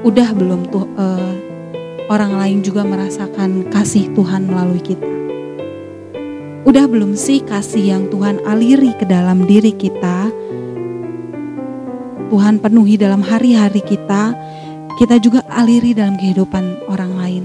Udah belum tuh uh, orang lain juga merasakan kasih Tuhan melalui kita? Udah belum sih kasih yang Tuhan aliri ke dalam diri kita? Tuhan penuhi dalam hari-hari kita, kita juga aliri dalam kehidupan orang lain.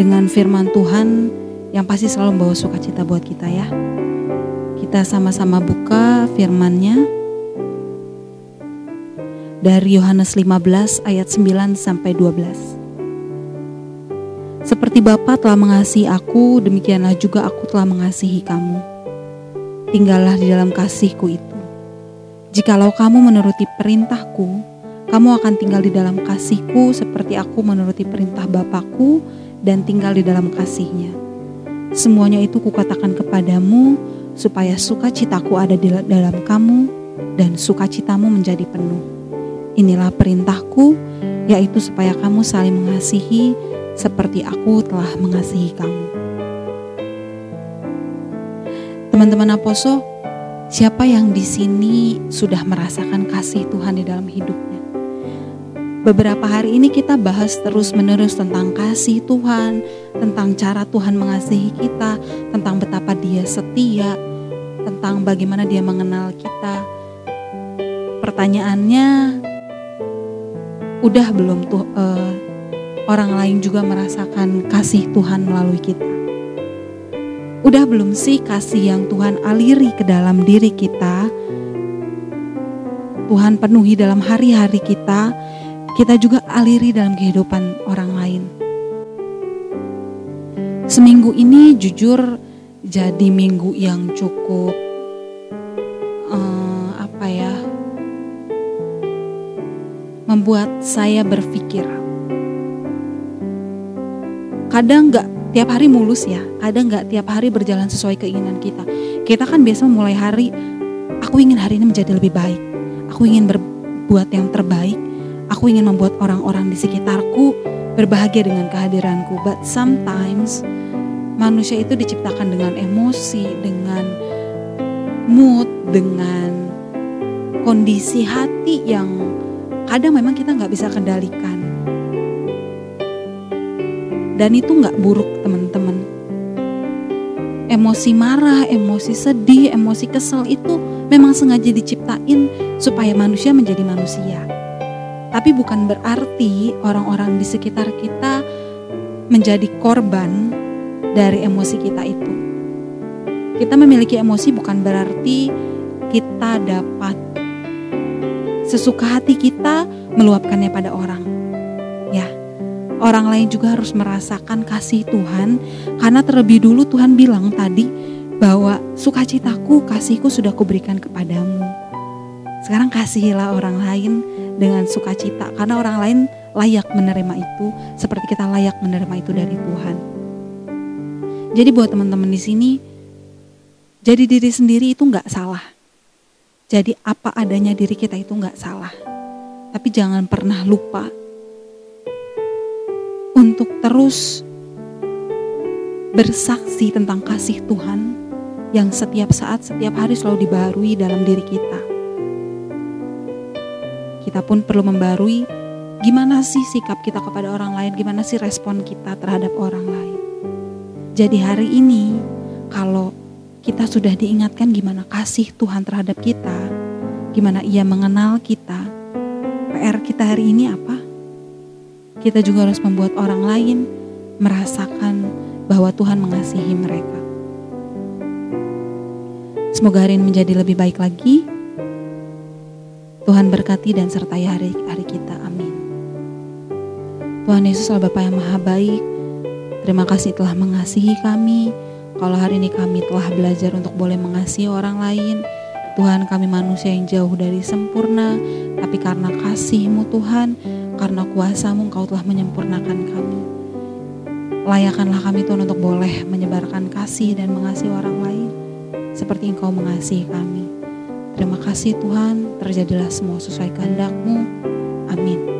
dengan firman Tuhan yang pasti selalu membawa sukacita buat kita ya. Kita sama-sama buka firmannya dari Yohanes 15 ayat 9 sampai 12. Seperti Bapa telah mengasihi aku, demikianlah juga aku telah mengasihi kamu tinggallah di dalam kasihku itu. Jikalau kamu menuruti perintahku, kamu akan tinggal di dalam kasihku seperti aku menuruti perintah Bapakku dan tinggal di dalam kasihnya. Semuanya itu kukatakan kepadamu supaya sukacitaku ada di dalam kamu dan sukacitamu menjadi penuh. Inilah perintahku, yaitu supaya kamu saling mengasihi seperti aku telah mengasihi kamu. Teman-teman Aposo, siapa yang di sini sudah merasakan kasih Tuhan di dalam hidupnya? Beberapa hari ini kita bahas terus-menerus tentang kasih Tuhan, tentang cara Tuhan mengasihi kita, tentang betapa Dia setia, tentang bagaimana Dia mengenal kita. Pertanyaannya, udah belum tuh uh, orang lain juga merasakan kasih Tuhan melalui kita? Udah belum sih kasih yang Tuhan aliri ke dalam diri kita? Tuhan penuhi dalam hari-hari kita, kita juga aliri dalam kehidupan orang lain. Seminggu ini jujur jadi minggu yang cukup uh, apa ya? Membuat saya berpikir. Kadang nggak tiap hari mulus ya kadang nggak tiap hari berjalan sesuai keinginan kita kita kan biasa memulai hari aku ingin hari ini menjadi lebih baik aku ingin berbuat yang terbaik aku ingin membuat orang-orang di sekitarku berbahagia dengan kehadiranku but sometimes manusia itu diciptakan dengan emosi dengan mood dengan kondisi hati yang kadang memang kita nggak bisa kendalikan dan itu nggak buruk teman-teman emosi marah emosi sedih emosi kesel itu memang sengaja diciptain supaya manusia menjadi manusia. Tapi bukan berarti orang-orang di sekitar kita menjadi korban dari emosi kita itu. Kita memiliki emosi bukan berarti kita dapat sesuka hati kita meluapkannya pada orang. Ya, orang lain juga harus merasakan kasih Tuhan karena terlebih dulu Tuhan bilang tadi bahwa sukacitaku, kasihku sudah kuberikan kepadamu. Sekarang kasihilah orang lain dengan sukacita karena orang lain layak menerima itu seperti kita layak menerima itu dari Tuhan. Jadi buat teman-teman di sini, jadi diri sendiri itu nggak salah. Jadi apa adanya diri kita itu nggak salah. Tapi jangan pernah lupa untuk terus bersaksi tentang kasih Tuhan yang setiap saat, setiap hari selalu dibarui dalam diri kita. Kita pun perlu membarui gimana sih sikap kita kepada orang lain, gimana sih respon kita terhadap orang lain. Jadi hari ini kalau kita sudah diingatkan gimana kasih Tuhan terhadap kita, gimana ia mengenal kita, PR kita hari ini apa? Kita juga harus membuat orang lain merasakan bahwa Tuhan mengasihi mereka. Semoga hari ini menjadi lebih baik lagi. Tuhan berkati dan sertai hari-hari kita. Amin. Tuhan Yesus adalah Bapa yang maha baik. Terima kasih telah mengasihi kami. Kalau hari ini kami telah belajar untuk boleh mengasihi orang lain, Tuhan kami manusia yang jauh dari sempurna, tapi karena kasih-Mu Tuhan, karena kuasa-Mu Engkau telah menyempurnakan kami. Layakanlah kami Tuhan untuk boleh menyebarkan kasih dan mengasihi orang lain, seperti Engkau mengasihi kami. Terima kasih Tuhan, terjadilah semua sesuai kehendak-Mu. Amin.